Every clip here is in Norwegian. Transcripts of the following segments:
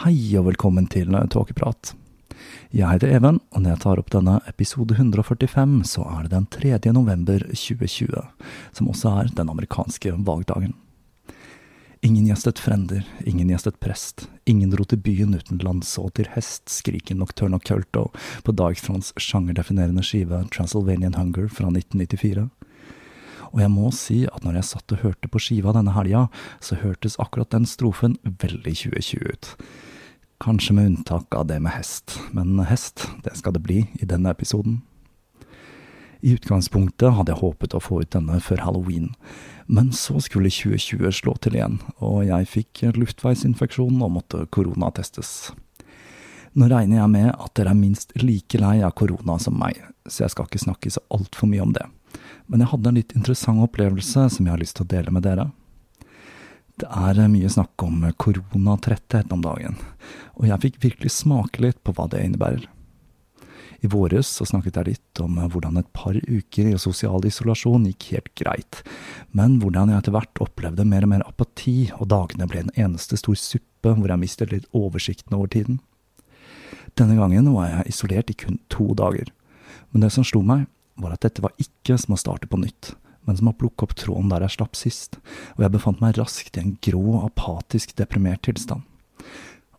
Hei og velkommen til Tåkeprat. Jeg heter Even, og når jeg tar opp denne episode 145, så er det den 3. november 2020, som også er den amerikanske valgdagen. Ingen gjestet frender, ingen gjestet prest, ingen dro til byen uten til hest, skriker Nocturno Culto på Darkthrones sjangerdefinerende skive Transylvanian Hunger fra 1994. Og jeg må si at når jeg satt og hørte på skiva denne helga, så hørtes akkurat den strofen veldig 2020 ut. Kanskje med unntak av det med hest, men hest, det skal det bli i denne episoden. I utgangspunktet hadde jeg håpet å få ut denne før halloween, men så skulle 2020 slå til igjen, og jeg fikk luftveisinfeksjon og måtte koronatestes. Nå regner jeg med at dere er minst like lei av korona som meg, så jeg skal ikke snakke så altfor mye om det, men jeg hadde en litt interessant opplevelse som jeg har lyst til å dele med dere. Det er mye snakk om koronatretthet om dagen, og jeg fikk virkelig smake litt på hva det innebærer. I våres så snakket jeg litt om hvordan et par uker i sosial isolasjon gikk helt greit, men hvordan jeg etter hvert opplevde mer og mer apati, og dagene ble en eneste stor suppe hvor jeg mistet litt oversikten over tiden. Denne gangen var jeg isolert i kun to dager, men det som slo meg, var at dette var ikke som å starte på nytt men som har plukket opp tråden der jeg slapp sist, og jeg befant meg raskt i en grå, apatisk, deprimert tilstand.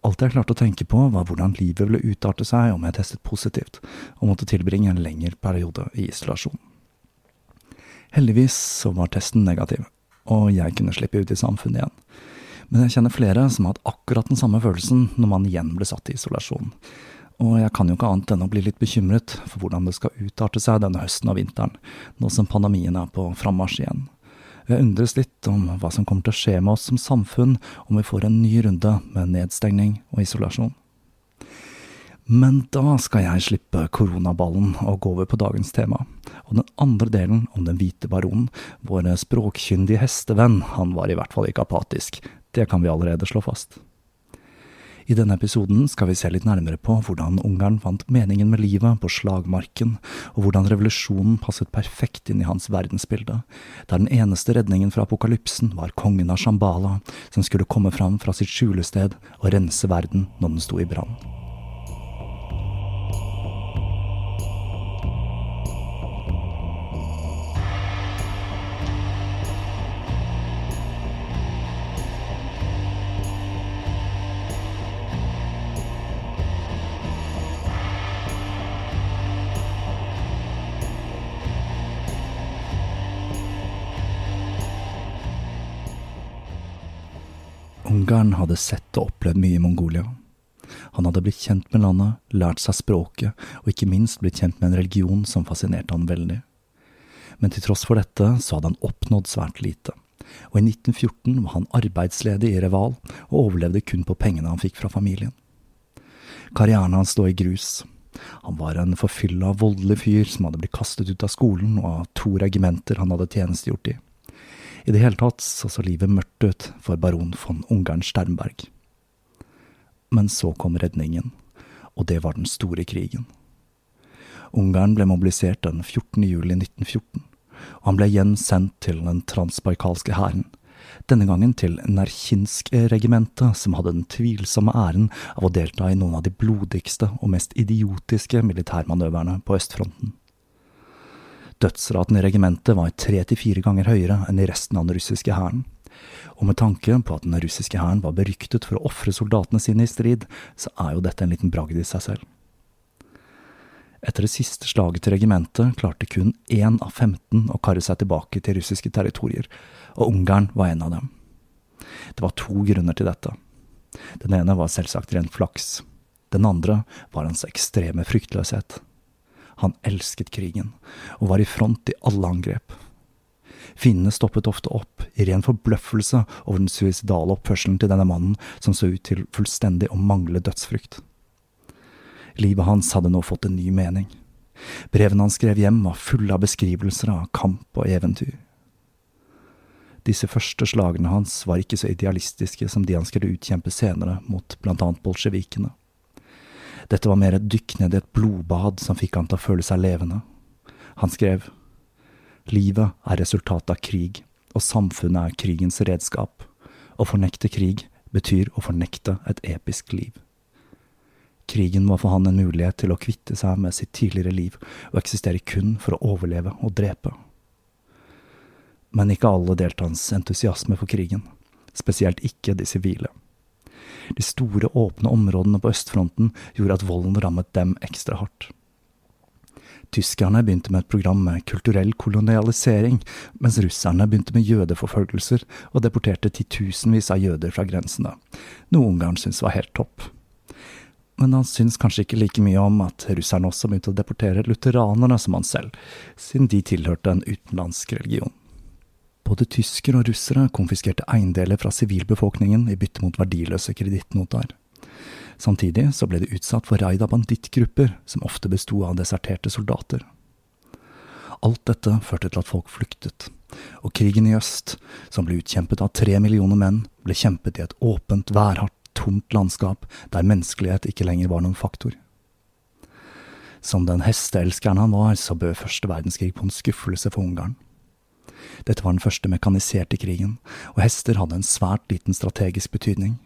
Alt jeg klarte å tenke på, var hvordan livet ville utarte seg om jeg testet positivt, og måtte tilbringe en lengre periode i isolasjon. Heldigvis så var testen negativ, og jeg kunne slippe ut i samfunnet igjen. Men jeg kjenner flere som har hatt akkurat den samme følelsen når man igjen ble satt i isolasjon, og jeg kan jo ikke annet enn å bli litt bekymret for hvordan det skal utarte seg denne høsten og vinteren, nå som pandemien er på frammarsj igjen. Jeg undres litt om hva som kommer til å skje med oss som samfunn om vi får en ny runde med nedstengning og isolasjon. Men da skal jeg slippe koronaballen og gå over på dagens tema. Og den andre delen om den hvite baronen, vår språkkyndige hestevenn, han var i hvert fall ikke apatisk. Det kan vi allerede slå fast. I denne episoden skal vi se litt nærmere på hvordan Ungarn fant meningen med livet på slagmarken, og hvordan revolusjonen passet perfekt inn i hans verdensbilde, der den eneste redningen fra apokalypsen var kongen av Shambhala, som skulle komme fram fra sitt skjulested og rense verden når den sto i brann. Ungarn hadde sett og opplevd mye i Mongolia. Han hadde blitt kjent med landet, lært seg språket, og ikke minst blitt kjent med en religion som fascinerte han veldig. Men til tross for dette så hadde han oppnådd svært lite, og i 1914 var han arbeidsledig i Reval og overlevde kun på pengene han fikk fra familien. Karrieren hans stod i grus. Han var en forfylla, voldelig fyr som hadde blitt kastet ut av skolen og av to regimenter han hadde tjenestegjort i. I det hele tatt så så livet mørkt ut for baron von Ungarn Sternberg. Men så kom redningen, og det var den store krigen. Ungarn ble mobilisert den 14. juli 1914, og han ble igjen sendt til den transbaikalske hæren, denne gangen til Nerkinsk-regimentet, som hadde den tvilsomme æren av å delta i noen av de blodigste og mest idiotiske militærmanøverne på østfronten. Dødsraten i regimentet var tre til fire ganger høyere enn i resten av den russiske hæren. Og med tanke på at den russiske hæren var beryktet for å ofre soldatene sine i strid, så er jo dette en liten bragd i seg selv. Etter det siste slaget til regimentet klarte kun én av 15 å karre seg tilbake til russiske territorier, og Ungarn var en av dem. Det var to grunner til dette. Den ene var selvsagt ren flaks. Den andre var hans ekstreme fryktløshet. Han elsket krigen, og var i front i alle angrep. Finnene stoppet ofte opp, i ren forbløffelse over den suicidale oppførselen til denne mannen, som så ut til fullstendig å mangle dødsfrykt. Livet hans hadde nå fått en ny mening. Brevene han skrev hjem, var fulle av beskrivelser av kamp og eventyr. Disse første slagene hans var ikke så idealistiske som de han skulle utkjempe senere mot blant annet bolsjevikene. Dette var mer et dykk ned i et blodbad som fikk han til å føle seg levende. Han skrev Livet er resultatet av krig, og samfunnet er krigens redskap. Å fornekte krig betyr å fornekte et episk liv. Krigen var for han en mulighet til å kvitte seg med sitt tidligere liv og eksistere kun for å overleve og drepe. Men ikke alle delte hans entusiasme for krigen, spesielt ikke de sivile. De store, åpne områdene på østfronten gjorde at volden rammet dem ekstra hardt. Tyskerne begynte med et program med kulturell kolonialisering, mens russerne begynte med jødeforfølgelser og deporterte titusenvis av jøder fra grensene, noe Ungarn syntes var helt topp. Men han syntes kanskje ikke like mye om at russerne også begynte å deportere lutheranerne som han selv, siden de tilhørte en utenlandsk religion. Både tyskere og russere konfiskerte eiendeler fra sivilbefolkningen i bytte mot verdiløse kredittnoter. Samtidig så ble de utsatt for raid av bandittgrupper, som ofte besto av deserterte soldater. Alt dette førte til at folk flyktet, og krigen i øst, som ble utkjempet av tre millioner menn, ble kjempet i et åpent, værhardt, tomt landskap der menneskelighet ikke lenger var noen faktor. Som den hesteelskeren han var, så bød første verdenskrig på en skuffelse for Ungarn. Dette var den første mekaniserte krigen, og hester hadde en svært liten strategisk betydning.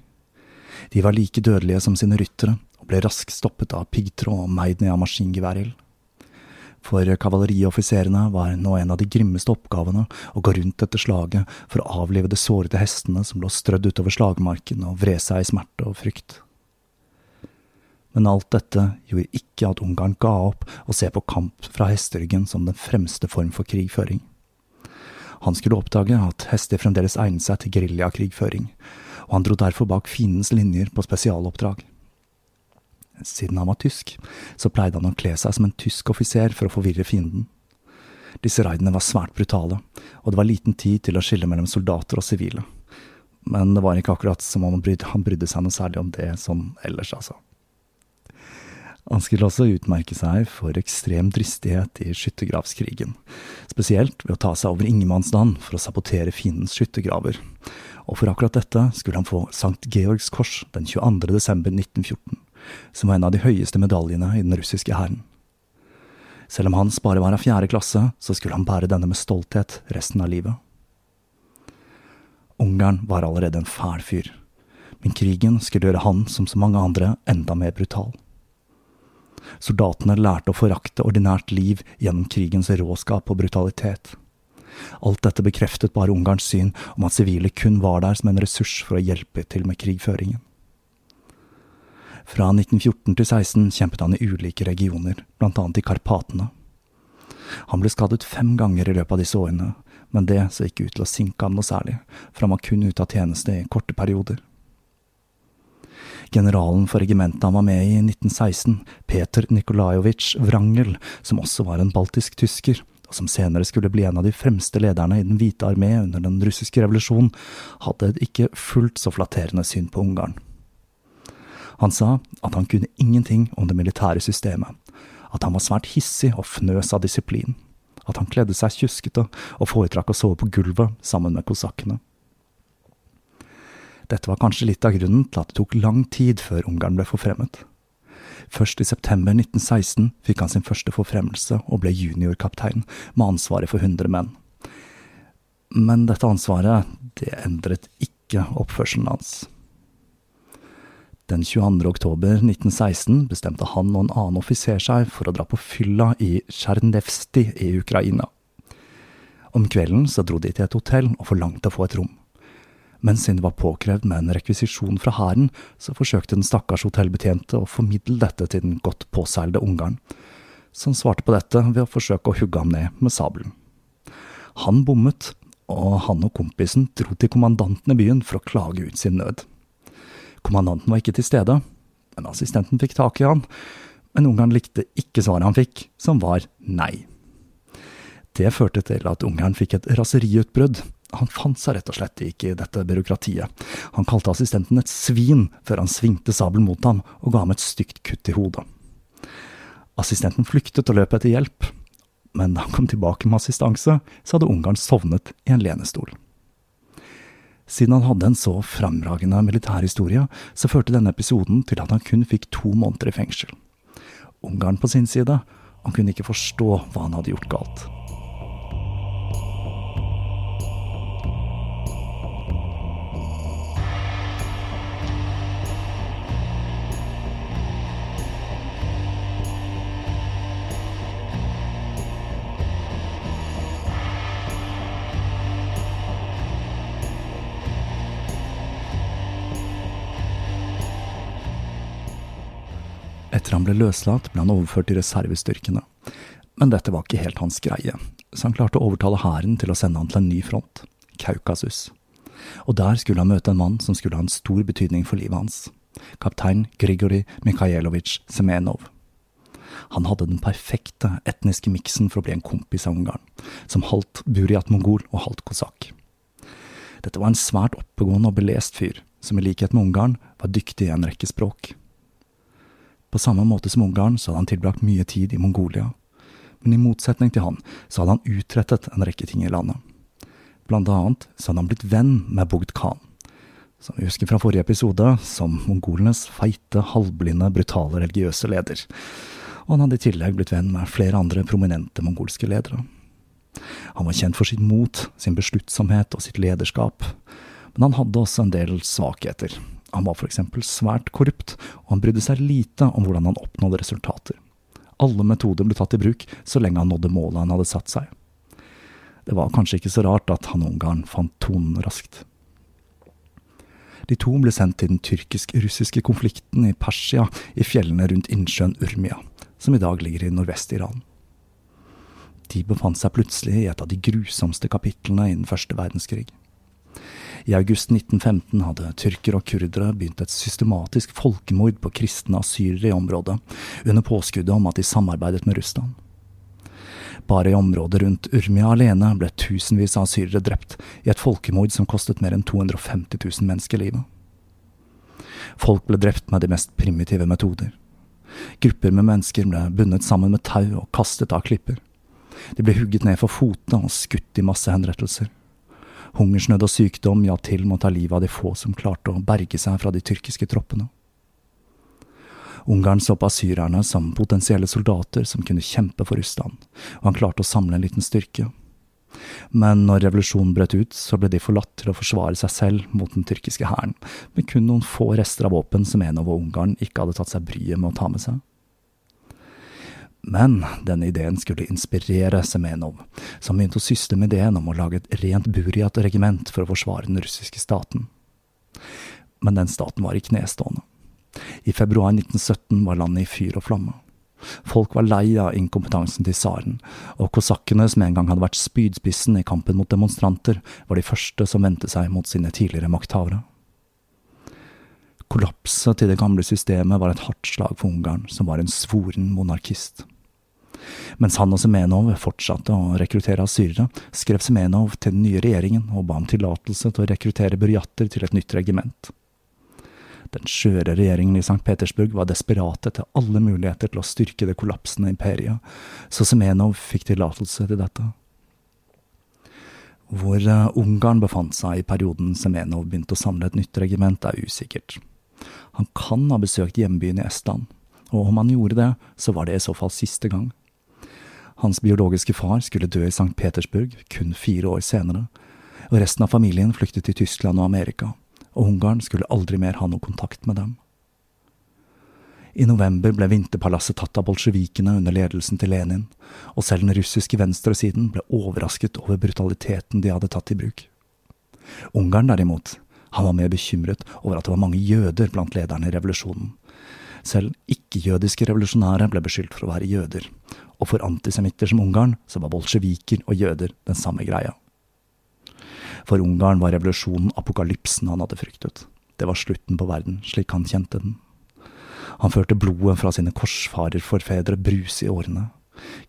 De var like dødelige som sine ryttere, og ble raskt stoppet av piggtråd og meid ned av maskingeværild. For kavalerioffiserene var nå en av de grimmeste oppgavene å gå rundt etter slaget for å avlive de sårede hestene som lå strødd utover slagmarken og vred seg i smerte og frykt. Men alt dette gjorde ikke at Ungarn ga opp å se på kamp fra hesteryggen som den fremste form for krigføring. Han skulle oppdage at hester fremdeles egnet seg til geriljakrigføring, og han dro derfor bak fiendens linjer på spesialoppdrag. Siden han var tysk, så pleide han å kle seg som en tysk offiser for å forvirre fienden. Disse raidene var svært brutale, og det var liten tid til å skille mellom soldater og sivile. Men det var ikke akkurat som om han brydde, han brydde seg noe særlig om det som ellers, altså. Han skulle også utmerke seg for ekstrem dristighet i skyttergravskrigen, spesielt ved å ta seg over ingenmannsland for å sabotere fiendens skyttergraver, og for akkurat dette skulle han få Sankt Georgs kors den 22. desember 1914, som var en av de høyeste medaljene i den russiske hæren. Selv om Hans bare var av fjerde klasse, så skulle han bære denne med stolthet resten av livet. Ungarn var allerede en fæl fyr, men krigen skulle gjøre han, som så mange andre, enda mer brutal. Soldatene lærte å forakte ordinært liv gjennom krigens råskap og brutalitet. Alt dette bekreftet bare Ungarns syn om at sivile kun var der som en ressurs for å hjelpe til med krigføringen. Fra 1914 til 16 kjempet han i ulike regioner, annet i Karpatene. Han ble skadet fem ganger i løpet av disse årene, men det så ikke ut til å sinke ham noe særlig, for han var kun ute av tjeneste i korte perioder. Generalen for regimentet han var med i i 1916, Peter Nikolajovitsj Wrangel, som også var en baltisk tysker, og som senere skulle bli en av de fremste lederne i Den hvite armé under den russiske revolusjonen, hadde et ikke fullt så flatterende syn på Ungarn. Han sa at han kunne ingenting om det militære systemet, at han var svært hissig og fnøs av disiplin, at han kledde seg tjuskete og foretrakk å sove på gulvet sammen med kosakkene. Dette var kanskje litt av grunnen til at det tok lang tid før Ungarn ble forfremmet. Først i september 1916 fikk han sin første forfremmelse og ble juniorkaptein med ansvaret for 100 menn. Men dette ansvaret, det endret ikke oppførselen hans. Den 22. oktober 1916 bestemte han og en annen offiser seg for å dra på fylla i Tsjernevsti i Ukraina. Om kvelden så dro de til et hotell og forlangte å få et rom men siden det var påkrevd med en rekvisisjon fra hæren, så forsøkte den stakkars hotellbetjente å formidle dette til den godt påseilede Ungarn, som svarte på dette ved å forsøke å hugge ham ned med sabelen. Han bommet, og han og kompisen dro til kommandanten i byen for å klage ut sin nød. Kommandanten var ikke til stede, men assistenten fikk tak i han, men Ungarn likte ikke svaret han fikk, som var nei. Det førte til at Ungarn fikk et raseriutbrudd, han fant seg rett og slett ikke i dette byråkratiet. Han kalte assistenten et svin før han svingte sabelen mot ham og ga ham et stygt kutt i hodet. Assistenten flyktet og løp etter hjelp, men da han kom tilbake med assistanse, så hadde Ungarn sovnet i en lenestol. Siden han hadde en så fremragende militærhistorie, så førte denne episoden til at han kun fikk to måneder i fengsel. Ungarn på sin side, han kunne ikke forstå hva han hadde gjort galt. Han ble løslatt, ble han overført til reservestyrkene. Men dette var ikke helt hans greie, så han klarte å overtale hæren til å sende han til en ny front, Kaukasus. Og der skulle han møte en mann som skulle ha en stor betydning for livet hans, kaptein Grigorij Mikhailovitsj Semenov. Han hadde den perfekte etniske miksen for å bli en kompis av Ungarn, som halvt buriat-mongol og halvt kosakk. Dette var en svært oppegående og belest fyr, som i likhet med Ungarn var dyktig i en rekke språk. På samme måte som Ungarn så hadde han tilbrakt mye tid i Mongolia. Men i motsetning til han så hadde han utrettet en rekke ting i landet. Blant annet så hadde han blitt venn med Bogd Khan, som vi husker fra forrige episode, som mongolenes feite, halvblinde, brutale religiøse leder. Og han hadde i tillegg blitt venn med flere andre prominente mongolske ledere. Han var kjent for sitt mot, sin besluttsomhet og sitt lederskap, men han hadde også en del svakheter, han var eksempel svært korrupt, og han brydde seg lite om hvordan han oppnådde resultater. Alle metoder ble tatt i bruk så lenge han nådde målet han hadde satt seg. Det var kanskje ikke så rart at han Ungarn fant tonen raskt. De to ble sendt til den tyrkisk-russiske konflikten i Persia, i fjellene rundt innsjøen Urmia, som i dag ligger i nordvest-Iran. De befant seg plutselig i et av de grusomste kapitlene innen første verdenskrig. I august 1915 hadde tyrkere og kurdere begynt et systematisk folkemord på kristne asyrere i området, under påskuddet om at de samarbeidet med Russland. Bare i området rundt Urmia alene ble tusenvis av asylere drept i et folkemord som kostet mer enn 250 000 mennesker livet. Folk ble drept med de mest primitive metoder. Grupper med mennesker ble bundet sammen med tau og kastet av klipper. De ble hugget ned for fotene og skutt i massehenrettelser. Hungersnød og sykdom hjalp til med å ta livet av de få som klarte å berge seg fra de tyrkiske troppene. Ungarn så på asyrerne som potensielle soldater som kunne kjempe for Russland, og han klarte å samle en liten styrke. Men når revolusjonen brøt ut, så ble de forlatt til å forsvare seg selv mot den tyrkiske hæren, med kun noen få rester av våpen som en over Ungarn ikke hadde tatt seg bryet med å ta med seg. Men denne ideen skulle inspirere Semenov, som begynte å syste med ideen om å lage et rent Buriat-regiment for å forsvare den russiske staten. Men den staten var i knestående. I februar 1917 var landet i fyr og flamme. Folk var lei av inkompetansen til tsaren, og kosakkene som en gang hadde vært spydspissen i kampen mot demonstranter, var de første som vendte seg mot sine tidligere makthavere. Kollapset til det gamle systemet var et hardt slag for Ungarn, som var en svoren monarkist. Mens han og Semenov fortsatte å rekruttere asyrere, skrev Semenov til den nye regjeringen og ba om tillatelse til å rekruttere burjatter til et nytt regiment. Den skjøre regjeringen i St. Petersburg var desperate etter alle muligheter til å styrke det kollapsende imperiet, så Semenov fikk tillatelse til dette. Hvor eh, Ungarn befant seg i perioden Semenov begynte å samle et nytt regiment, er usikkert. Han kan ha besøkt hjembyen i Estland, og om han gjorde det, så var det i så fall siste gang. Hans biologiske far skulle dø i St. Petersburg kun fire år senere, og resten av familien flyktet til Tyskland og Amerika, og Ungarn skulle aldri mer ha noe kontakt med dem. I november ble vinterpalasset tatt av bolsjevikene under ledelsen til Lenin, og selv den russiske venstresiden ble overrasket over brutaliteten de hadde tatt i bruk. Ungarn derimot, han var mer bekymret over at det var mange jøder blant lederne i revolusjonen. Selv ikke-jødiske revolusjonære ble beskyldt for å være jøder, og for antisemitter som Ungarn, så var bolsjeviker og jøder den samme greia. For Ungarn var revolusjonen apokalypsen han hadde fryktet. Det var slutten på verden, slik han kjente den. Han førte blodet fra sine korsfarerforfedre bruse i årene.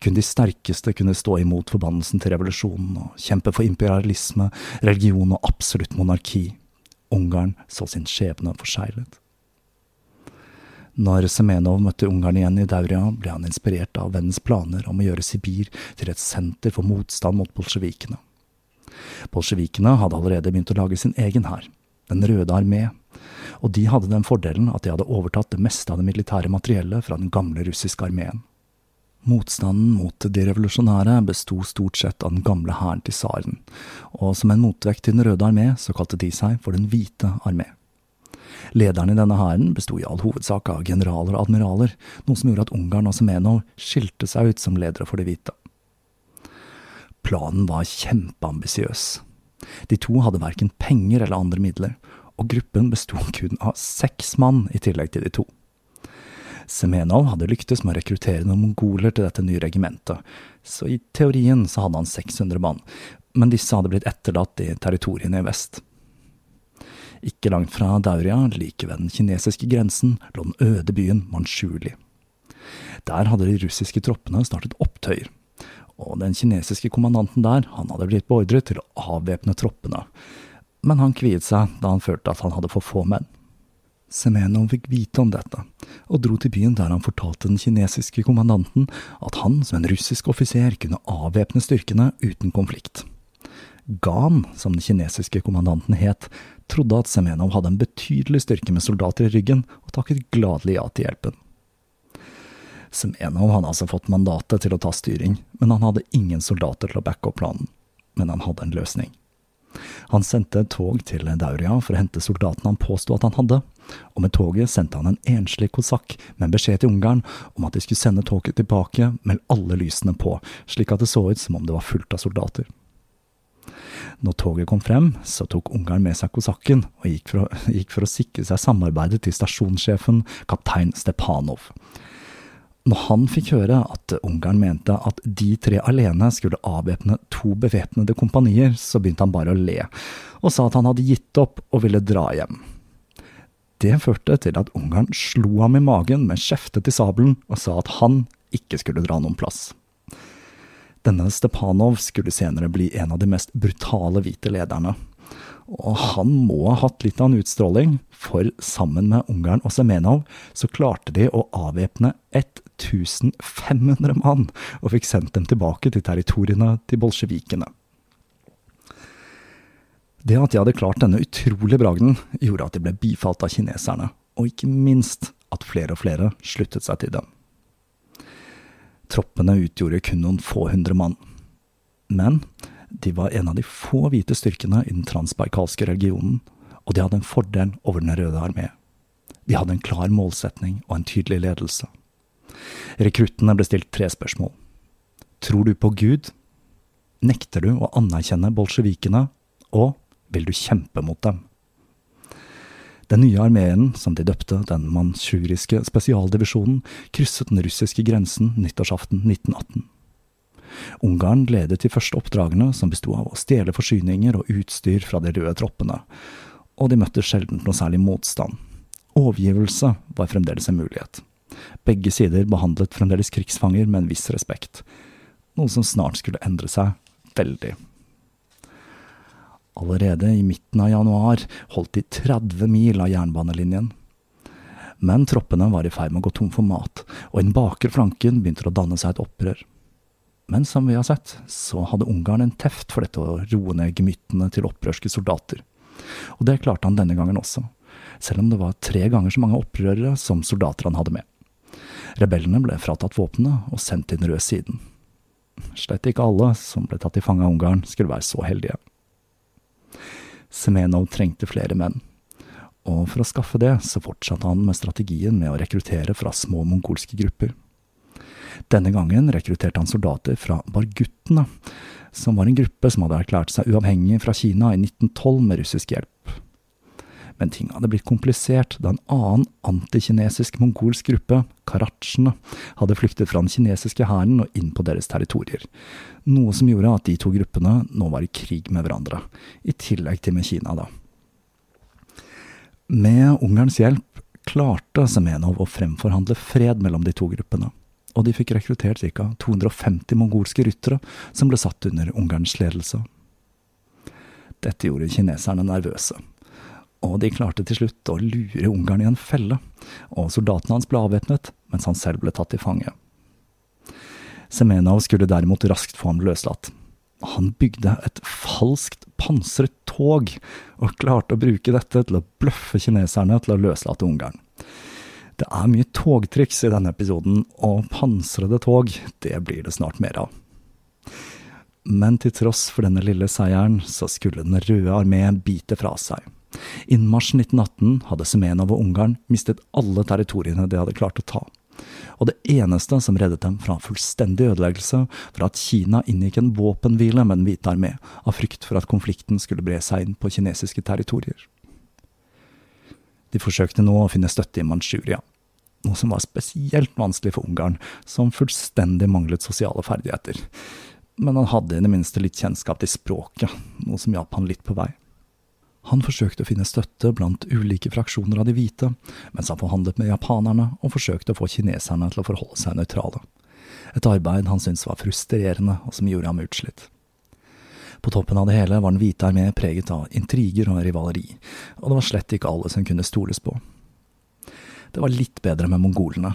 Kun de sterkeste kunne stå imot forbannelsen til revolusjonen og kjempe for imperialisme, religion og absolutt monarki. Ungarn så sin skjebne forseglet. Når Semenov møtte Ungarn igjen i Dauria, ble han inspirert av vennens planer om å gjøre Sibir til et senter for motstand mot bolsjevikene. Bolsjevikene hadde allerede begynt å lage sin egen hær, Den røde armé, og de hadde den fordelen at de hadde overtatt det meste av det militære materiellet fra den gamle russiske armeen. Motstanden mot de revolusjonære besto stort sett av den gamle hæren til tsaren, og som en motvekt til Den røde armé så kalte de seg for Den hvite armé. Lederen i denne hæren besto i all hovedsak av generaler og admiraler, noe som gjorde at Ungarn og Semenov skilte seg ut som ledere for de hvite. Planen var kjempeambisiøs. De to hadde verken penger eller andre midler, og gruppen besto kun av seks mann i tillegg til de to. Semenov hadde lyktes med å rekruttere noen mongoler til dette nye regimentet, så i teorien så hadde han 600 mann, men disse hadde blitt etterlatt i territoriene i vest. Ikke langt fra Dauria, like ved den kinesiske grensen, lå den øde byen Manchuli. Der hadde de russiske troppene startet opptøyer, og den kinesiske kommandanten der, han hadde blitt beordret til å avvæpne troppene, men han kviet seg da han følte at han hadde for få menn. Semenov fikk vite om dette, og dro til byen der han fortalte den kinesiske kommandanten at han som en russisk offiser kunne avvæpne styrkene uten konflikt. Gan, som den kinesiske kommandanten het, trodde at Semenov hadde en betydelig styrke med soldater i ryggen, og takket gladelig ja til hjelpen. Semenov hadde altså fått mandatet til å ta styring, men han hadde ingen soldater til å backe opp planen. Men han hadde en løsning. Han sendte et tog til Dauria for å hente soldatene han påsto at han hadde, og med toget sendte han en enslig kosakk med en beskjed til Ungarn om at de skulle sende toget tilbake med alle lysene på, slik at det så ut som om det var fullt av soldater. Når toget kom frem, så tok Ungarn med seg kosakken og gikk for, å, gikk for å sikre seg samarbeidet til stasjonssjefen, kaptein Stepanov. Når han fikk høre at Ungarn mente at de tre alene skulle avvæpne to bevæpnede kompanier, så begynte han bare å le, og sa at han hadde gitt opp og ville dra hjem. Det førte til at Ungarn slo ham i magen med skjeftet til sabelen og sa at han ikke skulle dra noen plass. Denne Stepanov skulle senere bli en av de mest brutale hvite lederne, Og han må ha hatt litt av en utstråling, for sammen med Ungarn og Semenov så klarte de å avvæpne 1500 mann, og fikk sendt dem tilbake til territoriene til bolsjevikene. Det at de hadde klart denne utrolige bragden, gjorde at de ble bifalt av kineserne, og ikke minst at flere og flere sluttet seg til dem. Troppene utgjorde kun noen få hundre mann. Men de var en av de få hvite styrkene i den transbaikalske religionen, og de hadde en fordel over Den røde armé. De hadde en klar målsetning og en tydelig ledelse. Rekruttene ble stilt tre spørsmål. Tror du på Gud? Nekter du å anerkjenne bolsjevikene? Og vil du kjempe mot dem? Den nye armeen, som de døpte den mansjuriske spesialdivisjonen, krysset den russiske grensen nyttårsaften 1918. Ungarn ledet de første oppdragene, som besto av å stjele forsyninger og utstyr fra de røde troppene, og de møtte sjelden noe særlig motstand. Overgivelse var fremdeles en mulighet. Begge sider behandlet fremdeles krigsfanger med en viss respekt, noe som snart skulle endre seg veldig. Allerede i midten av januar holdt de 30 mil av jernbanelinjen. Men troppene var i ferd med å gå tom for mat, og i den bakre flanken begynte det å danne seg et opprør. Men som vi har sett, så hadde Ungarn en teft for dette å roe ned gemyttene til opprørske soldater. Og det klarte han denne gangen også, selv om det var tre ganger så mange opprørere som soldater han hadde med. Rebellene ble fratatt våpnene og sendt til den røde siden. Slett ikke alle som ble tatt til fange av Ungarn, skulle være så heldige. Semenov trengte flere menn, og for å skaffe det så fortsatte han med strategien med å rekruttere fra små mongolske grupper. Denne gangen rekrutterte han soldater fra barguttene, som var en gruppe som hadde erklært seg uavhengig fra Kina i 1912 med russisk hjelp. Men ting hadde blitt komplisert da en annen antikinesisk mongolsk gruppe, karatsjene, hadde flyktet fra den kinesiske hæren og inn på deres territorier, noe som gjorde at de to gruppene nå var i krig med hverandre, i tillegg til med Kina, da. Med Ungarns hjelp klarte Semenov å fremforhandle fred mellom de to gruppene og de fikk rekruttert ca. 250 mongolske ryttere som ble satt under Ungarns ledelse. Dette gjorde kineserne nervøse, og de klarte til slutt å lure Ungarn i en felle, og soldatene hans ble avvæpnet, mens han selv ble tatt til fange. Semenov skulle derimot raskt få ham løslatt. Han bygde et falskt pansret tog, og klarte å bruke dette til å bløffe kineserne til å løslate Ungarn. Det er mye togtriks i denne episoden, og pansrede tog, det blir det snart mer av. Men til tross for denne lille seieren, så skulle Den røde armé bite fra seg. Innmarsjen 1918 hadde Semenov og Ungarn mistet alle territoriene de hadde klart å ta. Og det eneste som reddet dem fra fullstendig ødeleggelse, var at Kina inngikk en våpenhvile med Den hvite armé, av frykt for at konflikten skulle bre seg inn på kinesiske territorier. De forsøkte nå å finne støtte i Manchuria, noe som var spesielt vanskelig for Ungarn, som fullstendig manglet sosiale ferdigheter. Men han hadde i det minste litt kjennskap til språket, noe som hjalp han litt på vei. Han forsøkte å finne støtte blant ulike fraksjoner av de hvite, mens han forhandlet med japanerne og forsøkte å få kineserne til å forholde seg nøytrale. Et arbeid han syntes var frustrerende, og som gjorde ham utslitt. På toppen av det hele var Den hvite armé preget av intriger og rivaleri, og det var slett ikke alle som kunne stoles på. Det var litt bedre med mongolene.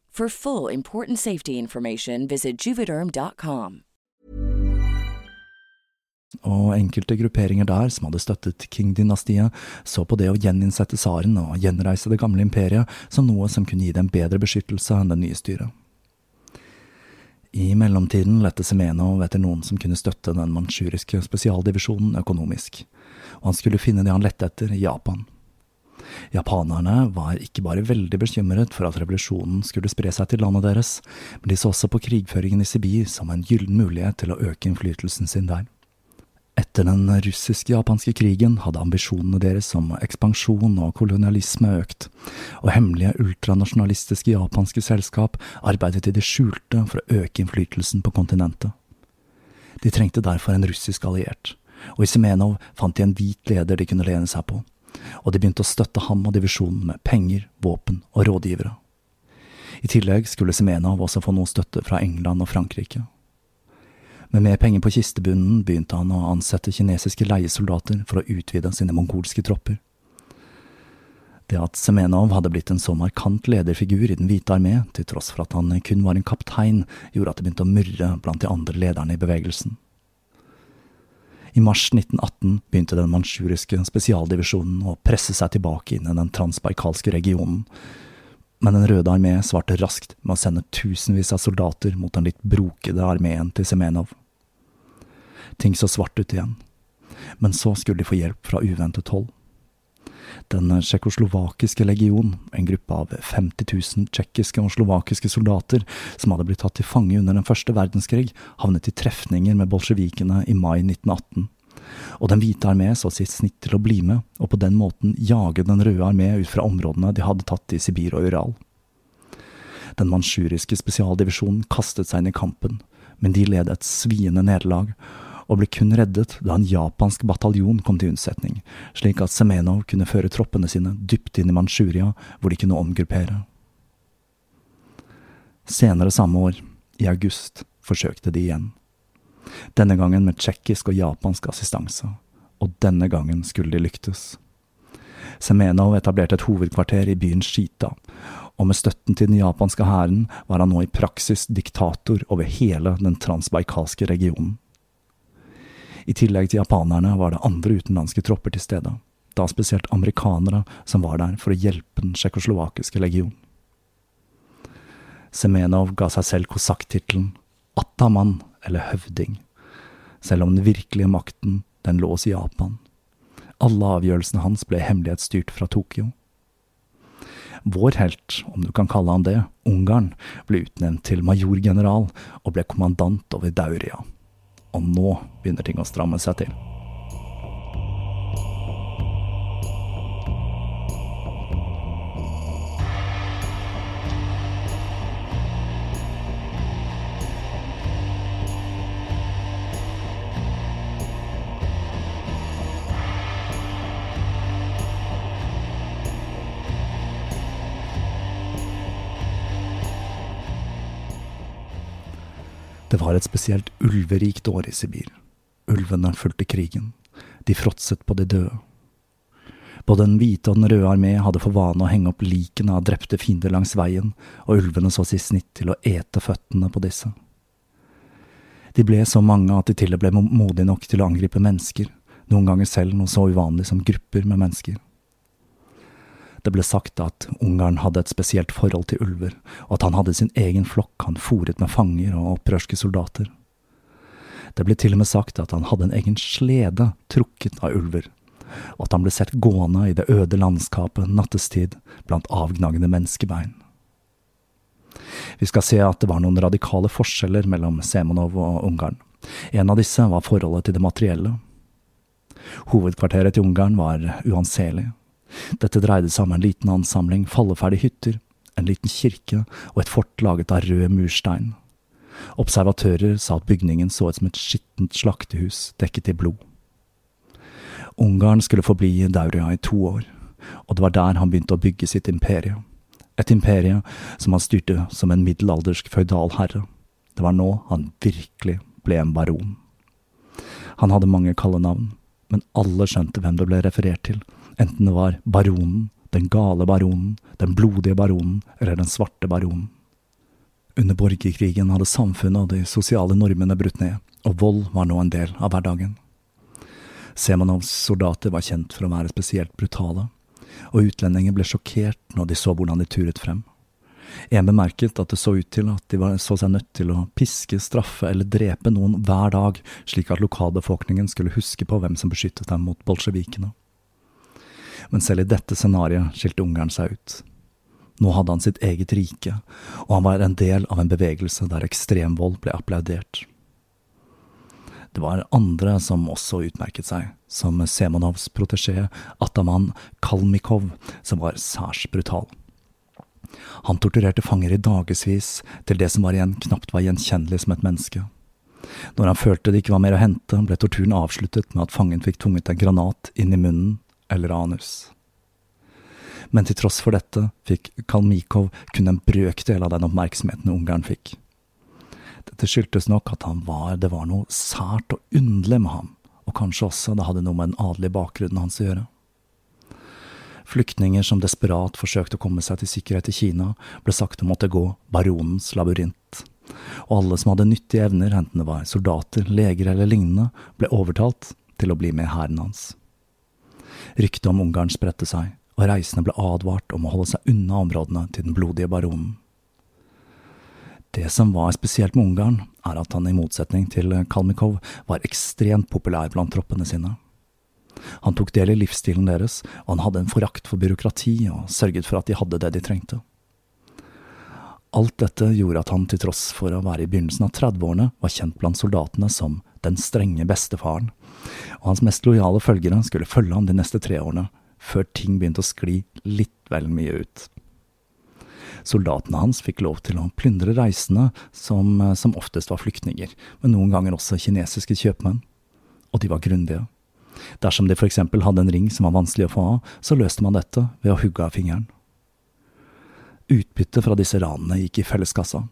For full important safety information, visit juvederm.com. Og enkelte grupperinger der som hadde støttet King-dynastiet, så på det å gjeninnsette tsaren og gjenreise det gamle imperiet som noe som kunne gi dem bedre beskyttelse enn det nye styret. I mellomtiden lette Semenov etter noen som kunne støtte den manchuriske spesialdivisjonen økonomisk, og han skulle finne det han lette etter i Japan. Japanerne var ikke bare veldig bekymret for at revolusjonen skulle spre seg til landet deres, men de så også på krigføringen i Sibir som en gyllen mulighet til å øke innflytelsen sin der. Etter den russisk-japanske krigen hadde ambisjonene deres om ekspansjon og kolonialisme økt, og hemmelige ultranasjonalistiske japanske selskap arbeidet i det skjulte for å øke innflytelsen på kontinentet. De trengte derfor en russisk alliert, og i Semenov fant de en hvit leder de kunne lene seg på, og de begynte å støtte ham og divisjonen med penger, våpen og rådgivere. I tillegg skulle Semenov også få noe støtte fra England og Frankrike. Med mer penger på kistebunnen begynte han å ansette kinesiske leiesoldater for å utvide sine mongolske tropper. Det at Semenov hadde blitt en så markant lederfigur i Den hvite armé, til tross for at han kun var en kaptein, gjorde at det begynte å murre blant de andre lederne i bevegelsen. I mars 1918 begynte den manchuriske spesialdivisjonen å presse seg tilbake inn i den transbaikalske regionen, men Den røde armé svarte raskt med å sende tusenvis av soldater mot den litt brokede armeen til Semenov. Ting så svart ut igjen, men så skulle de få hjelp fra uventet hold. Den tsjekkoslovakiske legion, en gruppe av 50 000 tsjekkiske og slovakiske soldater som hadde blitt tatt til fange under den første verdenskrig, havnet i trefninger med bolsjevikene i mai 1918. Og Den hvite armé så sitt snitt til å bli med, og på den måten jage Den røde armé ut fra områdene de hadde tatt i Sibir og Ural. Den manchuriske spesialdivisjonen kastet seg inn i kampen, men de led et sviende nederlag, og ble kun reddet da en japansk bataljon kom til unnsetning, slik at Semenov kunne føre troppene sine dypt inn i Manchuria, hvor de kunne omgruppere. Senere samme år, i august, forsøkte de igjen. Denne gangen med tsjekkisk og japansk assistanse, og denne gangen skulle de lyktes. Semenov etablerte et hovedkvarter i byen Shita, og med støtten til den japanske hæren var han nå i praksis diktator over hele den transbaikalske regionen. I tillegg til japanerne var det andre utenlandske tropper til stede, da spesielt amerikanere som var der for å hjelpe den tsjekkoslovakiske legion. Semenov ga seg selv kosakktittelen Ataman, eller høvding, selv om den virkelige makten, den lå hos Japan. Alle avgjørelsene hans ble hemmelighetsstyrt fra Tokyo. Vår helt, om du kan kalle han det, Ungarn, ble utnevnt til majorgeneral og ble kommandant over Dauria. Og nå begynner ting å stramme seg til. Det var et spesielt ulverikt år i Sibir. Ulvene fulgte krigen. De fråtset på de døde. Både Den hvite og Den røde armé hadde for vane å henge opp likene av drepte fiender langs veien, og ulvene så sitt snitt til å ete føttene på disse. De ble så mange at de til og ble modige nok til å angripe mennesker, noen ganger selv noe så uvanlig som grupper med mennesker. Det ble sagt at Ungarn hadde et spesielt forhold til ulver, og at han hadde sin egen flokk han fòret med fanger og opprørske soldater. Det ble til og med sagt at han hadde en egen slede trukket av ulver, og at han ble sett gående i det øde landskapet nattestid blant avgnagende menneskebein. Vi skal se at det var noen radikale forskjeller mellom Semonov og Ungarn. En av disse var forholdet til det materielle. Hovedkvarteret til Ungarn var uanselig. Dette dreide seg om en liten ansamling falleferdige hytter, en liten kirke og et fort laget av rød murstein. Observatører sa at bygningen så ut som et skittent slaktehus dekket i blod. Ungarn skulle forbli Dauria i to år, og det var der han begynte å bygge sitt imperie. Et imperie som han styrte som en middelaldersk føydal herre. Det var nå han virkelig ble en baron. Han hadde mange kallenavn, men alle skjønte hvem det ble referert til, enten det var baronen, den gale baronen, den blodige baronen eller den svarte baronen. Under borgerkrigen hadde samfunnet og de sosiale normene brutt ned, og vold var nå en del av hverdagen. Semanovs soldater var kjent for å være spesielt brutale, og utlendinger ble sjokkert når de så hvordan de turet frem. En bemerket at det så ut til at de så seg nødt til å piske, straffe eller drepe noen hver dag, slik at lokalbefolkningen skulle huske på hvem som beskyttet dem mot bolsjevikene. Men selv i dette scenarioet skilte Ungarn seg ut. Nå hadde han sitt eget rike, og han var en del av en bevegelse der ekstremvold ble applaudert. Det var andre som også utmerket seg, som Semonovs protesjé Ataman Kalmikov, som var særs brutal. Han torturerte fanger i dagevis, til det som var igjen knapt var gjenkjennelig som et menneske. Når han følte det ikke var mer å hente, ble torturen avsluttet med at fangen fikk tvunget en granat inn i munnen eller anus. Men til tross for dette fikk Kalmikov kun en brøkdel av den oppmerksomheten Ungarn fikk. Dette skyldtes nok at var, det var noe sært og underlig med ham, og kanskje også det hadde noe med den adelige bakgrunnen hans å gjøre. Flyktninger som desperat forsøkte å komme seg til sikkerhet i Kina, ble sagt å måtte gå baronens labyrint. Og alle som hadde nyttige evner, enten det var soldater, leger eller lignende, ble overtalt til å bli med hæren hans. Ryktet om Ungarn spredte seg, og reisende ble advart om å holde seg unna områdene til den blodige baronen. Det som var spesielt med Ungarn, er at han i motsetning til Kalmikov var ekstremt populær blant troppene sine. Han tok del i livsstilen deres, og han hadde en forakt for byråkrati og sørget for at de hadde det de trengte. Alt dette gjorde at han til tross for å være i begynnelsen av 30-årene var kjent blant soldatene som den strenge bestefaren, og hans mest lojale følgere skulle følge ham de neste tre årene, før ting begynte å skli litt vel mye ut. Soldatene hans fikk lov til å plyndre reisende, som, som oftest var flyktninger, men noen ganger også kinesiske kjøpmenn, og de var grundige. Dersom de eksempel hadde en ring som var vanskelig å få av, så løste man dette ved å hugge av fingeren. Utbyttet fra disse ranene gikk i felleskassa.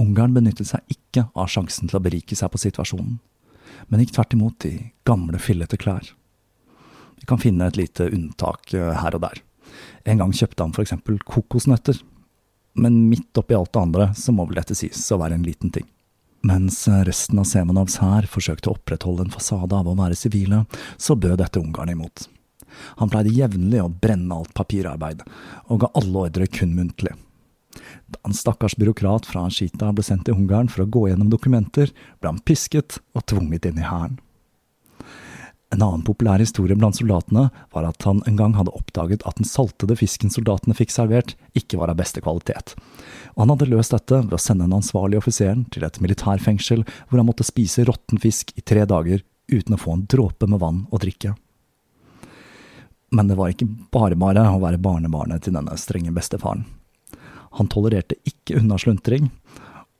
Ungarn benyttet seg ikke av sjansen til å berike seg på situasjonen, men gikk tvert imot i gamle, fillete klær. Vi kan finne et lite unntak eh, her og der. En gang kjøpte han eksempel kokosnøtter, men midt oppi alt det andre så må vel dette sies å være en liten ting. Mens resten av Semenovs hær forsøkte å opprettholde en fasade av å være sivile, så bød dette Ungarn imot. Han pleide jevnlig å brenne alt papirarbeid, og ga alle ordre kun muntlig. En stakkars byråkrat fra Skita ble sendt til Ungarn for å gå gjennom dokumenter, ble han pisket og tvunget inn i hæren. En annen populær historie blant soldatene var at han en gang hadde oppdaget at den saltede fisken soldatene fikk servert, ikke var av beste kvalitet. Og han hadde løst dette ved å sende den ansvarlige offiseren til et militærfengsel hvor han måtte spise råtten fisk i tre dager uten å få en dråpe med vann å drikke. Men det var ikke bare bare å være barnebarnet til denne strenge bestefaren. Han tolererte ikke unnasluntring,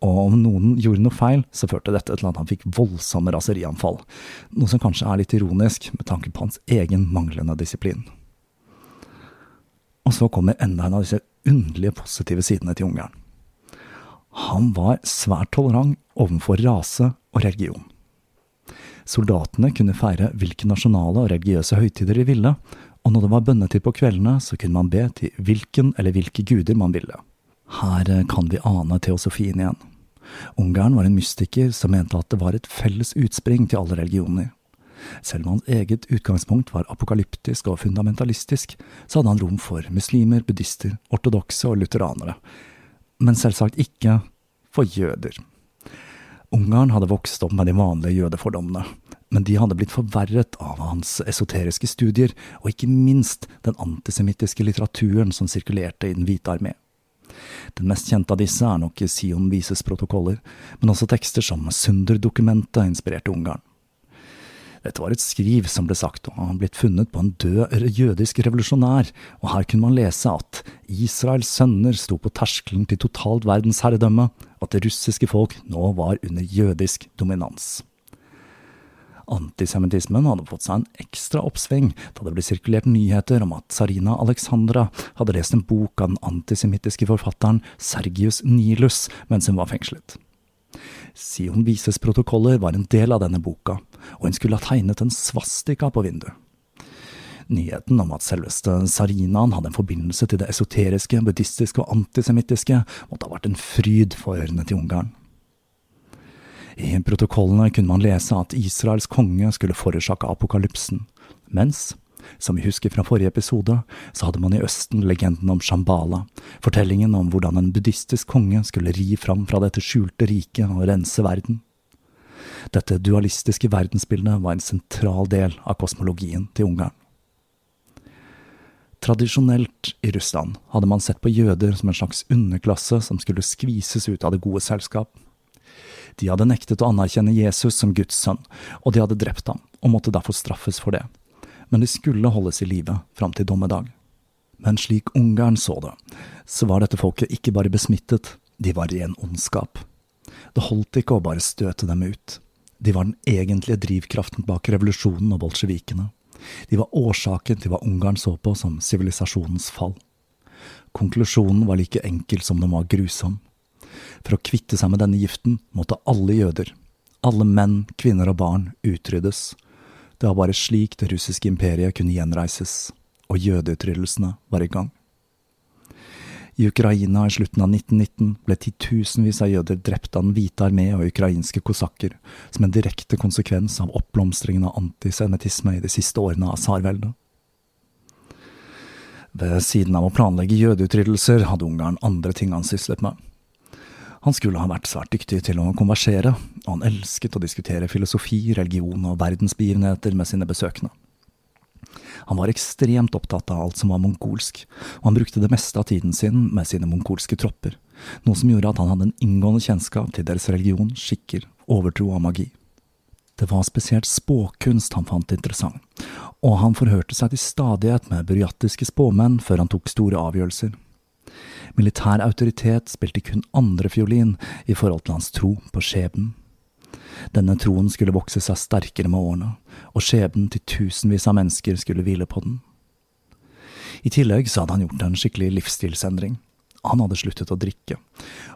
og om noen gjorde noe feil, så førte dette til at han fikk voldsomme raserianfall, noe som kanskje er litt ironisk med tanke på hans egen manglende disiplin. Og så kommer enda en av disse underlige positive sidene til Ungarn. Han var svært tolerant overfor rase og religion. Soldatene kunne feire hvilke nasjonale og religiøse høytider de ville, og når det var bønnetid på kveldene, så kunne man be til hvilken eller hvilke guder man ville. Her kan vi ane teosofien igjen. Ungarn var en mystiker som mente at det var et felles utspring til alle religioner. Selv om hans eget utgangspunkt var apokalyptisk og fundamentalistisk, så hadde han rom for muslimer, buddhister, ortodokse og lutheranere. Men selvsagt ikke for jøder. Ungarn hadde vokst opp med de vanlige jødefordommene, men de hadde blitt forverret av hans esoteriske studier, og ikke minst den antisemittiske litteraturen som sirkulerte i Den hvite armé. Den mest kjente av disse er nok Sion Vises protokoller, men også tekster som Sunder-dokumentet inspirerte Ungarn. Dette var et skriv som ble sagt å ha blitt funnet på en død jødisk revolusjonær, og her kunne man lese at Israels sønner sto på terskelen til totalt verdensherredømme, og at det russiske folk nå var under jødisk dominans. Antisemittismen hadde fått seg en ekstra oppsving da det ble sirkulert nyheter om at Sarina Alexandra hadde lest en bok av den antisemittiske forfatteren Sergius Nilus mens hun var fengslet. Sion Vises protokoller var en del av denne boka, og hun skulle ha tegnet en svastika på vinduet. Nyheten om at selveste Sarinaen hadde en forbindelse til det esoteriske, buddhistiske og antisemittiske, måtte ha vært en fryd for ørene til Ungarn. I protokollene kunne man lese at Israels konge skulle forårsake apokalypsen, mens som vi husker fra forrige episode, så hadde man i Østen legenden om Shambhala, fortellingen om hvordan en buddhistisk konge skulle ri fram fra dette skjulte riket og rense verden. Dette dualistiske verdensbildet var en sentral del av kosmologien til Ungarn. Tradisjonelt i Russland hadde man sett på jøder som en slags underklasse som skulle skvises ut av det gode selskap. De hadde nektet å anerkjenne Jesus som Guds sønn, og de hadde drept ham, og måtte derfor straffes for det men de skulle holdes i live fram til dommedag. Men slik Ungarn så det, så var dette folket ikke bare besmittet, de var ren ondskap. Det holdt ikke å bare støte dem ut. De var den egentlige drivkraften bak revolusjonen og bolsjevikene. De var årsaken til hva Ungarn så på som sivilisasjonens fall. Konklusjonen var like enkel som den var grusom. For å kvitte seg med denne giften måtte alle jøder, alle menn, kvinner og barn, utryddes, det var bare slik det russiske imperiet kunne gjenreises, og jødeutryddelsene var i gang. I Ukraina i slutten av 1919 ble titusenvis av jøder drept av Den hvite armé og ukrainske kosakker, som en direkte konsekvens av oppblomstringen av antisemittisme i de siste årene av tsarveldet. Ved siden av å planlegge jødeutryddelser hadde Ungarn andre ting han syslet med. Han skulle ha vært svært dyktig til å konversere, og han elsket å diskutere filosofi, religion og verdensbegivenheter med sine besøkende. Han var ekstremt opptatt av alt som var mongolsk, og han brukte det meste av tiden sin med sine mongolske tropper, noe som gjorde at han hadde en inngående kjennskap til deres religion, skikker, overtro og magi. Det var spesielt spåkunst han fant interessant, og han forhørte seg til stadighet med buryatiske spåmenn før han tok store avgjørelser. Militær autoritet spilte kun andrefiolin i forhold til hans tro på skjebnen. Denne troen skulle vokse seg sterkere med årene, og skjebnen til tusenvis av mennesker skulle hvile på den. I tillegg så hadde han gjort en skikkelig livsstilsendring. Han hadde sluttet å drikke,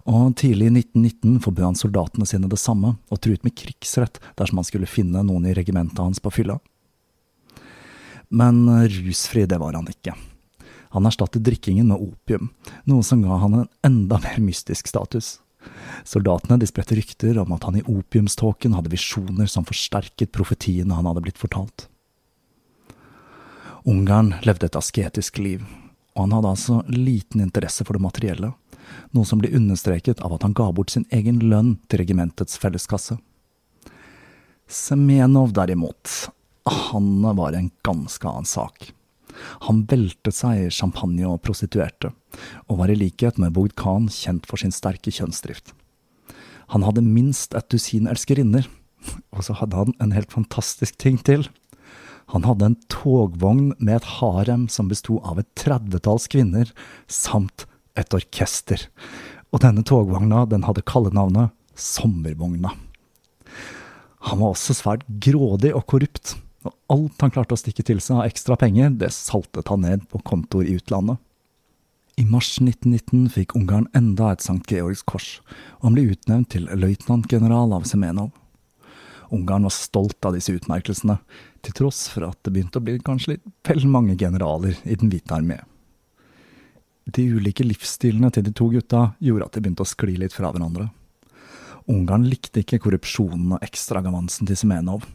og tidlig i 1919 forbød han soldatene sine det samme, og truet med krigsrett dersom han skulle finne noen i regimentet hans på fylla. Men rusfri, det var han ikke. Han erstattet drikkingen med opium, noe som ga han en enda mer mystisk status. Soldatene de spredte rykter om at han i opiumståken hadde visjoner som forsterket profetiene han hadde blitt fortalt. Ungarn levde et asketisk liv, og han hadde altså liten interesse for det materielle, noe som blir understreket av at han ga bort sin egen lønn til regimentets felleskasse. Semenov derimot, han var en ganske annen sak. Han veltet seg i champagne og prostituerte, og var i likhet med Bogd Khan kjent for sin sterke kjønnsdrift. Han hadde minst et dusin elskerinner, og så hadde han en helt fantastisk ting til. Han hadde en togvogn med et harem som besto av et tredvetalls kvinner, samt et orkester. Og denne togvogna den hadde kallenavnet Sommervogna. Han var også svært grådig og korrupt, og alt han klarte å stikke til seg av ekstra penger, det saltet han ned på kontoer i utlandet. I mars 1919 fikk Ungarn enda et St. Georgs kors, og han ble utnevnt til løytnantgeneral av Semenov. Ungarn var stolt av disse utmerkelsene, til tross for at det begynte å bli kanskje litt vel mange generaler i Den hvite armé. De ulike livsstilene til de to gutta gjorde at de begynte å skli litt fra hverandre. Ungarn likte ikke korrupsjonen og ekstragavansen til Semenov,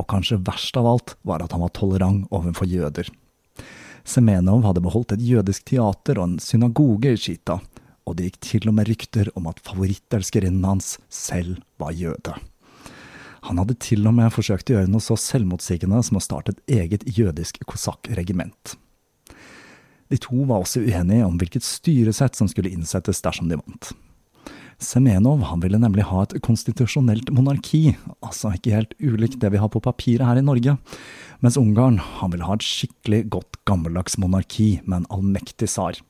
og kanskje verst av alt var at han var tolerant overfor jøder. Semenov hadde beholdt et jødisk teater og en synagoge i Shita, og det gikk til og med rykter om at favorittelskerinnen hans selv var jøde. Han hadde til og med forsøkt å gjøre noe så selvmotsigende som å starte et eget jødisk kosakkregiment. De to var også uenige om hvilket styresett som skulle innsettes dersom de vant. Semenov han ville nemlig ha et konstitusjonelt monarki, altså ikke helt ulikt det vi har på papiret her i Norge, mens Ungarn han ville ha et skikkelig godt gammeldags monarki med en allmektig tsar.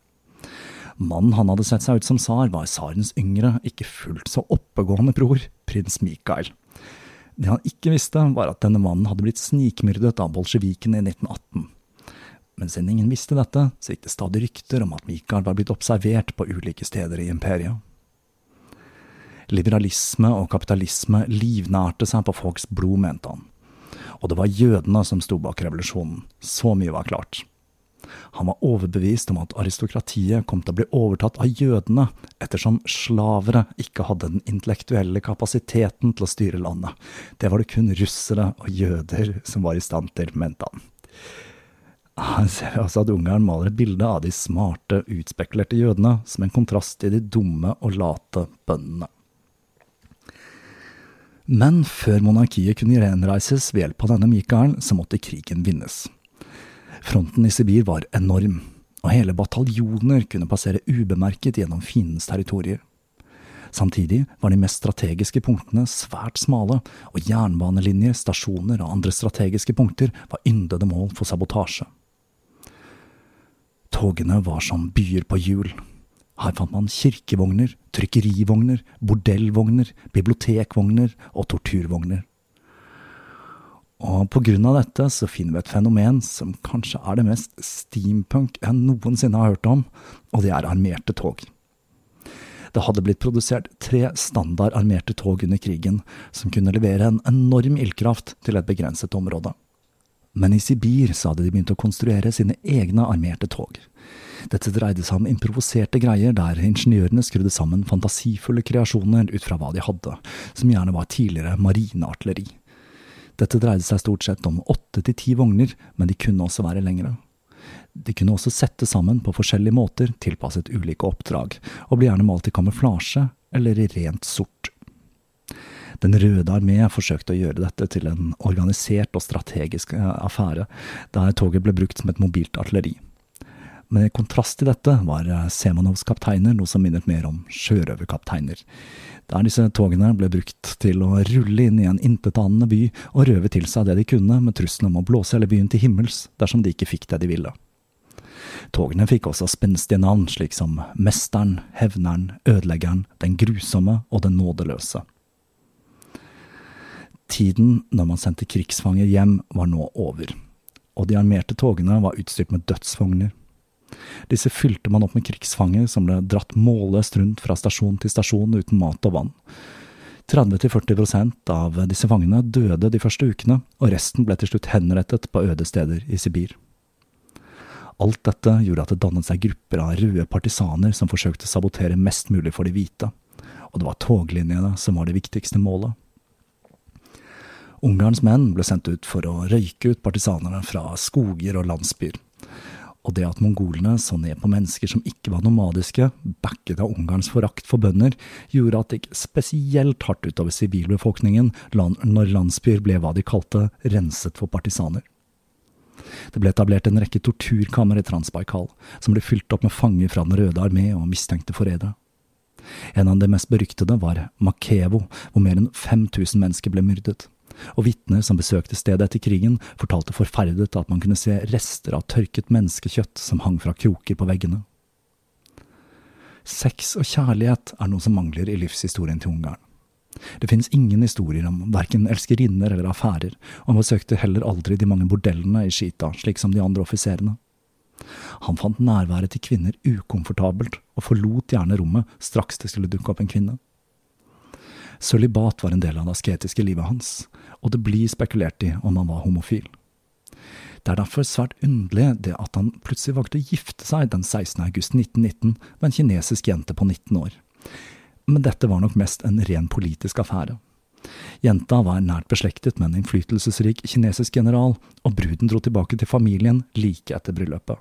Mannen han hadde sett seg ut som tsar, var tsarens yngre, ikke fullt så oppegående bror, prins Mikael. Det han ikke visste, var at denne mannen hadde blitt snikmyrdet av bolsjevikene i 1918. Men siden ingen visste dette, så gikk det stadig rykter om at Mikael var blitt observert på ulike steder i imperiet. Liberalisme og kapitalisme livnærte seg på folks blod, mente han. Og det var jødene som sto bak revolusjonen. Så mye var klart. Han var overbevist om at aristokratiet kom til å bli overtatt av jødene, ettersom slavere ikke hadde den intellektuelle kapasiteten til å styre landet. Det var det kun russere og jøder som var i stand til, mente han. Han ser altså at Ungarn maler et bilde av de smarte, utspekulerte jødene, som en kontrast til de dumme og late bøndene. Men før monarkiet kunne gjenreises ved hjelp av denne Mikael, så måtte krigen vinnes. Fronten i Sibir var enorm, og hele bataljoner kunne passere ubemerket gjennom fiendens territorier. Samtidig var de mest strategiske punktene svært smale, og jernbanelinjer, stasjoner og andre strategiske punkter var yndede mål for sabotasje. Togene var som byer på hjul. Her fant man kirkevogner, trykkerivogner, bordellvogner, bibliotekvogner og torturvogner. Og på grunn av dette så finner vi et fenomen som kanskje er det mest steampunk jeg noensinne har hørt om, og det er armerte tog. Det hadde blitt produsert tre standard armerte tog under krigen, som kunne levere en enorm ildkraft til et begrenset område. Men i Sibir så hadde de begynt å konstruere sine egne armerte tog. Dette dreide seg om improviserte greier der ingeniørene skrudde sammen fantasifulle kreasjoner ut fra hva de hadde, som gjerne var tidligere marineartilleri. Dette dreide seg stort sett om åtte til ti vogner, men de kunne også være lengre. De kunne også sette sammen på forskjellige måter, tilpasset ulike oppdrag, og ble gjerne malt i kamuflasje eller i rent sort. Den røde armé forsøkte å gjøre dette til en organisert og strategisk eh, affære, der toget ble brukt som et mobilt artilleri. Men i kontrast til dette var eh, Semanovs kapteiner noe som minnet mer om sjørøverkapteiner der disse togene ble brukt til å rulle inn i en intetanende by og røve til seg det de kunne, med trusselen om å blåse hele byen til himmels dersom de ikke fikk det de ville. Togene fikk også spenstige navn, slik som Mesteren, Hevneren, Ødeleggeren, Den grusomme og Den nådeløse. Tiden når man sendte krigsfanger hjem, var nå over, og de armerte togene var utstyrt med dødsvogner. Disse fylte man opp med krigsfanger som ble dratt målløst rundt fra stasjon til stasjon uten mat og vann. 30–40% av disse fangene døde de første ukene, og resten ble til slutt henrettet på øde steder i Sibir. Alt dette gjorde at det dannet seg grupper av røde partisaner som forsøkte å sabotere mest mulig for de hvite, og det var toglinjene som var det viktigste målet. Ungarns menn ble sendt ut for å røyke ut partisanerne fra skoger og landsbyer og det at mongolene så ned på mennesker som ikke var nomadiske, backet av Ungarns forakt for bønder, gjorde at det gikk spesielt hardt utover sivilbefolkningen når landsbyer ble hva de kalte renset for partisaner. Det ble etablert en rekke torturkammer i Transbaikal, som ble fylt opp med fanger fra Den røde armé og mistenkte forrædere. En av de mest beryktede var Makevo, hvor mer enn 5000 mennesker ble myrdet og vitner som besøkte stedet etter krigen, fortalte forferdet at man kunne se rester av tørket menneskekjøtt som hang fra kroker på veggene. Sex og kjærlighet er noe som mangler i livshistorien til Ungarn. Det finnes ingen historier om verken elskerinner eller affærer, og han besøkte heller aldri de mange bordellene i Skita, slik som de andre offiserene. Han fant nærværet til kvinner ukomfortabelt, og forlot gjerne rommet straks det skulle dukke opp en kvinne. Sølibat var en del av det asketiske livet hans, og det blir spekulert i om han var homofil. Det er derfor svært underlig det at han plutselig valgte å gifte seg den 16. august 1919 med en kinesisk jente på 19 år. Men dette var nok mest en ren politisk affære. Jenta var nært beslektet med en innflytelsesrik kinesisk general, og bruden dro tilbake til familien like etter bryllupet.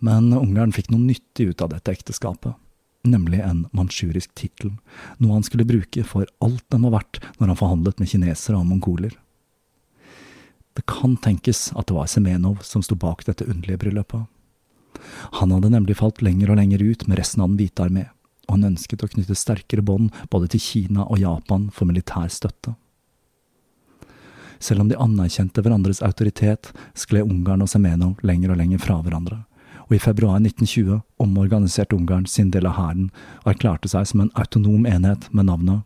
Men Ungarn fikk noe nyttig ut av dette ekteskapet nemlig en manchurisk tittel, noe han skulle bruke for alt den var verdt når han forhandlet med kinesere og mongoler. Det kan tenkes at det var Semenov som sto bak dette underlige bryllupet. Han hadde nemlig falt lenger og lenger ut med resten av Den hvite armé, og han ønsket å knytte sterkere bånd både til Kina og Japan for militær støtte. Selv om de anerkjente hverandres autoritet, skled Ungarn og Semenov lenger og lenger fra hverandre, og i februar 1920 omorganiserte Ungarn sin del av hæren og erklærte seg som en autonom enhet med navnet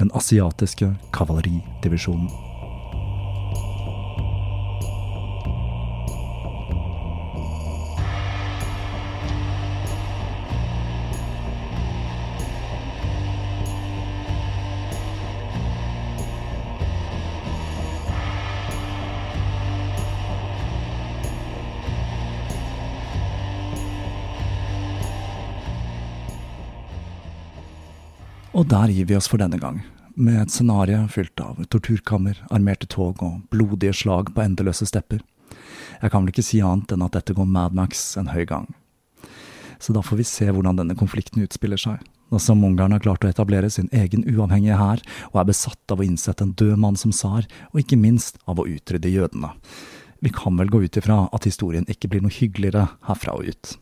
Den asiatiske kavaleridivisjonen. Og der gir vi oss for denne gang, med et scenario fylt av torturkammer, armerte tog og blodige slag på endeløse stepper. Jeg kan vel ikke si annet enn at dette går Mad Max en høy gang. Så da får vi se hvordan denne konflikten utspiller seg, nå som Ungarn har klart å etablere sin egen uavhengige hær og er besatt av å innsette en død mann som tsar, og ikke minst av å utrydde jødene. Vi kan vel gå ut ifra at historien ikke blir noe hyggeligere herfra og ut.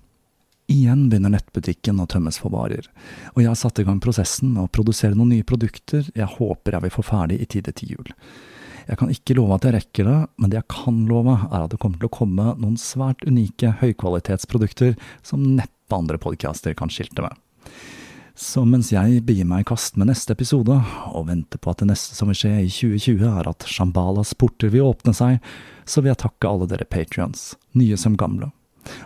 Igjen begynner nettbutikken å tømmes for varer, og jeg har satt i gang prosessen med å produsere noen nye produkter jeg håper jeg vil få ferdig i tide til jul. Jeg kan ikke love at jeg rekker det, men det jeg kan love er at det kommer til å komme noen svært unike høykvalitetsprodukter som neppe andre podcaster kan skilte med. Så mens jeg begir meg i kast med neste episode, og venter på at det neste som vil skje i 2020 er at Shambalas porter vil åpne seg, så vil jeg takke alle dere patrions, nye som gamle.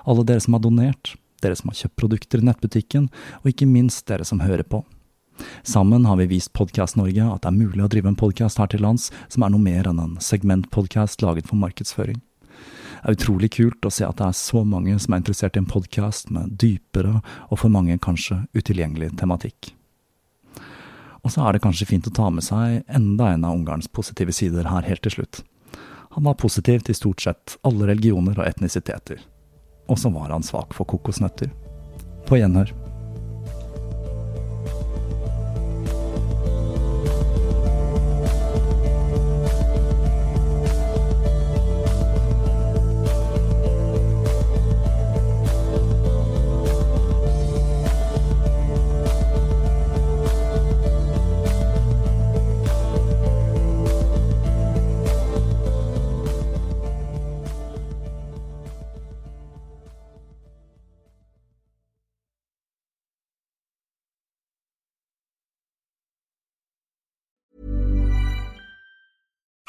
Alle dere som har donert, dere som har kjøpt produkter i nettbutikken, og ikke minst dere som hører på. Sammen har vi vist Podkast Norge at det er mulig å drive en podkast her til lands som er noe mer enn en segmentpodkast laget for markedsføring. Det er utrolig kult å se at det er så mange som er interessert i en podkast med dypere og for mange kanskje utilgjengelig tematikk. Og så er det kanskje fint å ta med seg enda en av Ungarns positive sider her helt til slutt. Han var positiv til stort sett alle religioner og etnisiteter og så var han svak for kokosnøtter. På gjenhør.